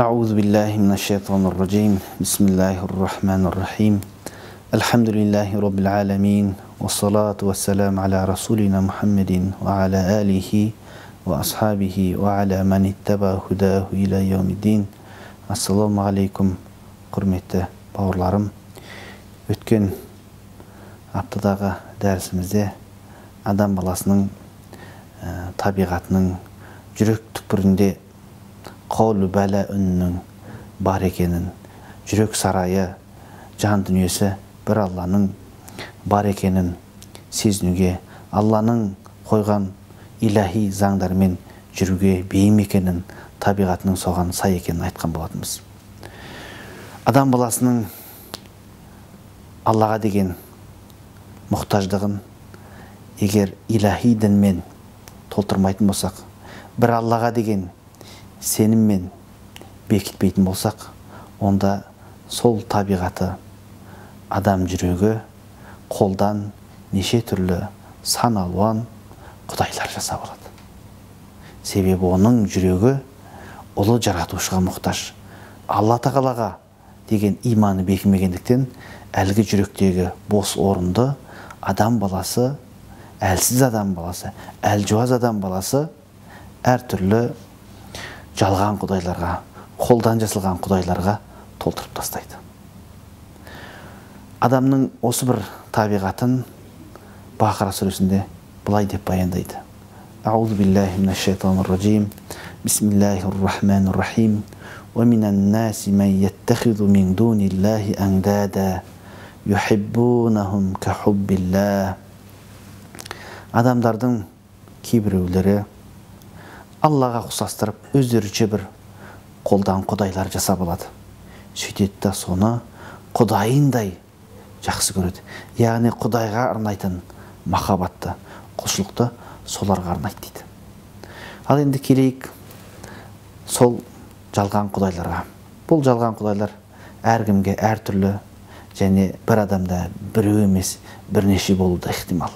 أعوذ بالله من الشيطان الرجيم. بسم الله الرحمن الرحيم. الحمد لله رب العالمين والصلاة والسلام على رسولنا محمد وعلى آله وأصحابه وعلى من اتبع هداه إلى يوم الدين. السلام عليكم قرمتة. Бауырларым өткен аптадағы дәрісімізде адам баласының ә, табиғатының жүрек түкпірінде қаулу бәлә үнінің бар екенін жүрек сарайы жан дүниесі бір алланың бар екенін сезінуге алланың қойған иләһи заңдармен жүруге бейім екенін табиғатының соған сай екенін айтқан болатынбыз. Адам баласының аллаға деген мұқтаждығын егер иләһи дінмен толтырмайтын болсақ бір аллаға деген сеніммен бекітпейтін болсақ онда сол табиғаты адам жүрегі қолдан неше түрлі сан алуан құдайлар жасап алады. Себебі оның жүрегі ұлы жаратушыға мұқтаж. Алла тағалаға деген иманы бекімегендіктен әлгі жүректегі бос орынды адам баласы әлсіз адам баласы әлжуаз адам баласы әртүрлі жалған құдайларға қолдан жасалған құдайларға толтырып тастайды. Адамның осы бір табиғатын бақара сүресінде былай деп баяндайды. Аузу биллахи минаш рахим بسم الله الرحمن الرحيم ومن الناس من يتخذ من دون الله أندادا يحبونهم كحب الله адамдардың кейбіреулері аллаға ұқсастырып өздерінше бір қолдан құдайлар жасап алады сөйтеді да соны құдайындай жақсы көреді яғни құдайға арнайтын махаббатты құлшылықты соларға арнайды дейді ал енді келейік сол жалған құдайларға. Бұл жалған құдайлар әркімге әртүрлі және бір адамда біреу емес бірнеше болуы да ықтимал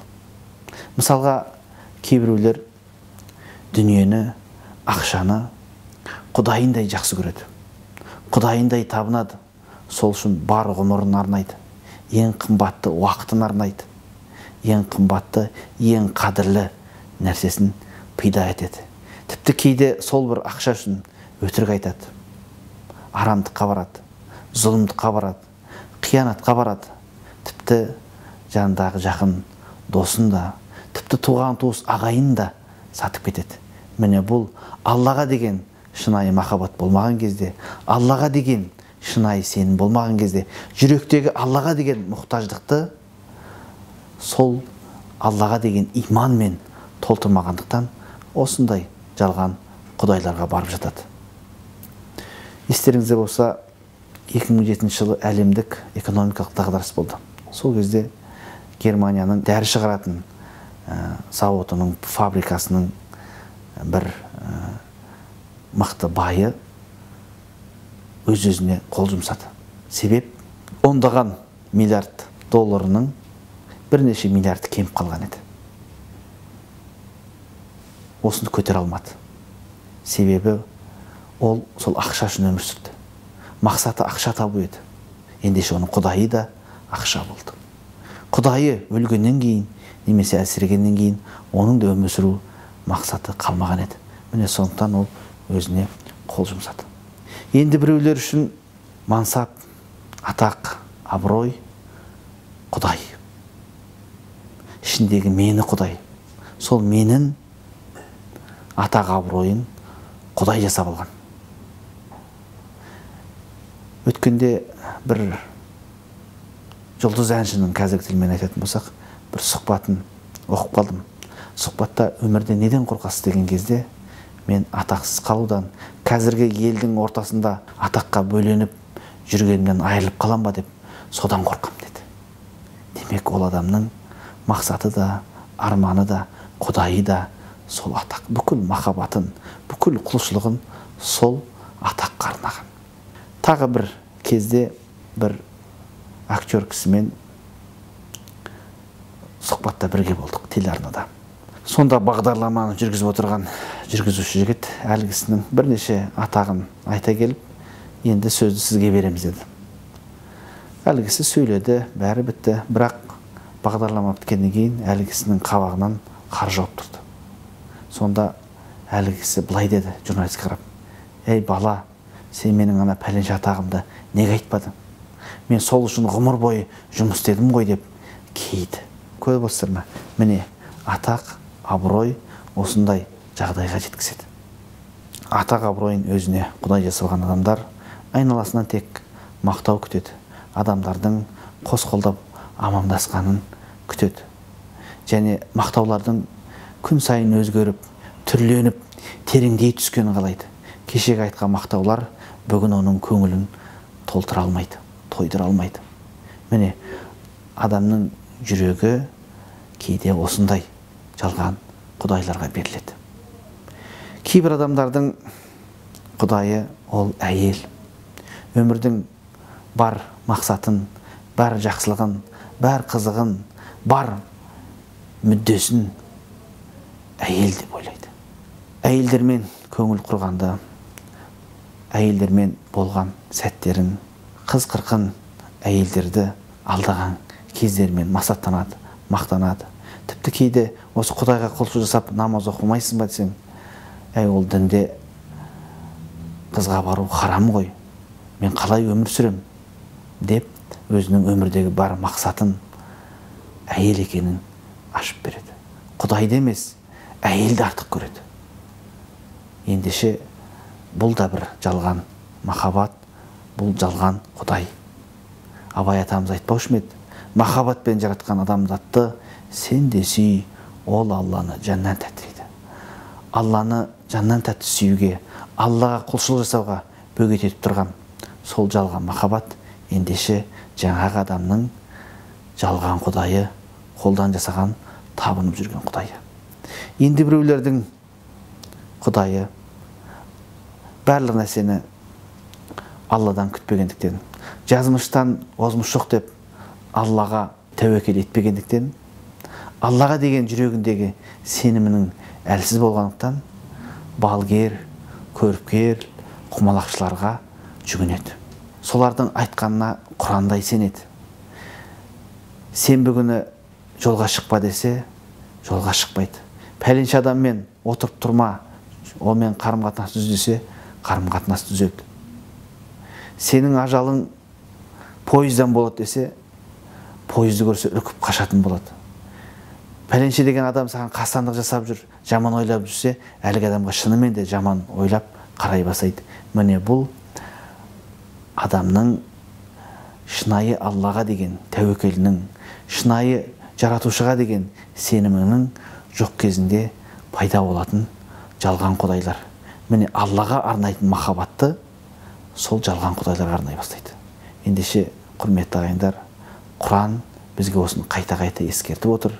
мысалға кейбіреулер дүниені ақшаны құдайындай жақсы көреді. Құдайындай табынады. Сол үшін бар ғұмырын арнайды. Ең қымбатты уақытын арнайды. Ең қымбатты ең қадірлі нәрсесін пида етеді. Тіпті кейде сол бір ақша үшін өтірік айтады. Арамдыққа барады зұлымдыққа барады қиянатқа барады. Тіпті жанындағы жақын досын да тіпті туған туыс ағайын да сатып кетеді. Міне бұл аллаға деген шынайы махаббат болмаған кезде аллаға деген шынайы сенім болмаған кезде жүректегі аллаға деген мұқтаждықты сол аллаға деген иманмен толтырмағандықтан осындай жалған құдайларға барып жатады. Естеріңізде болса 2007 жылы әлемдік экономикалық дағдарыс болды. Сол кезде германияның дәрі шығаратын ә, зауытының фабрикасының бір ә, байы өз өзіне қол жұмсады. Себеп ондаған миллиард долларының бірнеше миллиарды кеміп қалған еді. Осыны көтере алмады. Себебі ол сол ақша үшін өмір сүрді. Мақсаты ақша табу еді. Ендеше оның құдайы да ақша болды. Құдайы өлгеннен кейін немесе әлсірегеннен кейін оның да өмір сүру мақсаты қалмаған еді. Міне сондықтан ол өзіне қол жұмсады. Енді біреулер үшін мансап атақ абырой құдай. Ішіндегі мені құдай. Сол менің атақ абыройын құдай жасап алған. Өткенде бір жұлдыз әншінің қазіргі тілмен айтатын болсақ бір сұхбатын оқып қалдым. Сұхбатта өмірде неден қорқасыз деген кезде мен атақсыз қалудан қазіргі елдің ортасында атаққа бөленіп жүргенімнен айырылып қалам ба деп содан қорқам деді. Демек ол адамның мақсаты да арманы да құдайы да сол атақ бүкіл махаббатын бүкіл құлшылығын сол атаққа арнаған. Тағы бір кезде бір актер кісімен сұхбатта бірге болдық телеарнада. Сонда бағдарламаны жүргізіп отырған жүргізуші жігіт әлгі кісінің бірнеше атағын айта келіп енді сөзді сізге береміз деді. Әлгі кісі сөйледі бәрі бітті бірақ бағдарлама біткеннен кейін әлгі кісінің қабағынан қар жауып тұрды. Сонда әлгі кісі былай деді журналистке қарап ей бала сен менің ана пәленше атағымды неге айтпадың? Мен сол үшін ғұмыр бойы жұмыс істедім ғой деп кейді көріп отырсыздар ма міне атақ абырой осындай жағдайға жеткізеді. Атақ абыройын өзіне құдай жасалған адамдар айналасынан тек мақтау күтеді. Адамдардың қос қолдап амандасқанын күтеді. Және мақтаулардың күн сайын өзгеріп түрленіп тереңдей түскенін қалайды. Кешегі айтқан мақтаулар бүгін оның көңілін толтыра алмайды тойдыра алмайды. Міне адамның жүрегі кейде осындай жалған құдайларға беріледі. Кейбір адамдардың құдайы ол әйел. Өмірдің бар мақсатын бар жақсылығын бар қызығын бар мүддесін әйел деп ойлайды. Әйелдермен көңіл құрғанда әйелдермен болған сәттерін қыз қырқын әйелдерді алдаған кездерімен масаттанады мақтанады. Тіпті кейде осы құдайға құлшылық жасап намаз оқымайсың ба десең әй ол дінде қызға бару харам ғой мен қалай өмір сүрем деп өзінің өмірдегі бар мақсатын әйел екенін ашып береді. Құдайды емес әйелді артық көреді. Ендеше бұл да бір жалған махаббат бұл жалған құдай. Абай атамыз айтпаушы ма еді? Махаббатпен жаратқан адамзатты сен де сүй ол алланы жаннан тәтті дейді алланы жаннан тәтті сүюге аллаға құлшылық жасауға бөгет етіп тұрған сол жалған махаббат ендеше жаңағы адамның жалған құдайы қолдан жасаған табынып жүрген құдайы. Енді біреулердің құдайы барлық нәрсені алладан күтпегендіктен жазмыштан озмыш жоқ деп аллаға тәуекел етпегендіктен аллаға деген жүрегіндегі сенімінің әлсіз болғандықтан балгер көріпкел құмалақшыларға жүгінеді. Солардың айтқанына құрандай сенеді. Сенбі күні жолға шықпа десе жолға шықпайды. Пәленше адаммен отырып тұрма онымен қарым қатынас түз десе қарым қатынас түзеді. Сенің ажалың пойыздан болады десе пойызды көрсе үркіп қашатын болады. Пәленше деген адам саған қастандық жасап жүр жаман ойлап жүрсе әлгі адамға шынымен де жаман ойлап қарай бастайды. Міне бұл адамның шынайы аллаға деген тәуекелінің шынайы жаратушыға деген сенімінің жоқ кезінде пайда болатын жалған құдайлар. Міне аллаға арнайтын махаббатты сол жалған құдайларға арнай бастайды. Ендеше құрметті ағайындар құран бізге осыны қайта қайта ескертіп отыр.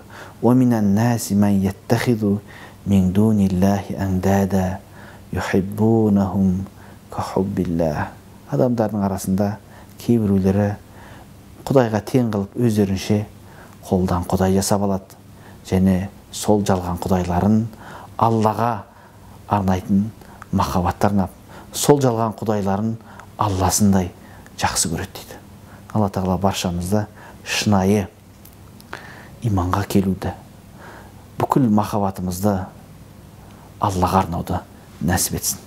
Адамдардың арасында кейбіреулері құдайға тең қылып өздерінше қолдан құдай жасап алады. Және сол жалған құдайларын аллаға арнайтын махаббатты сол жалған құдайларын алласындай жақсы көреді дейді. Алла тағала баршамызды шынайы иманға келуді бүкіл махаббатымызды аллаға арнауды нәсіп етсін.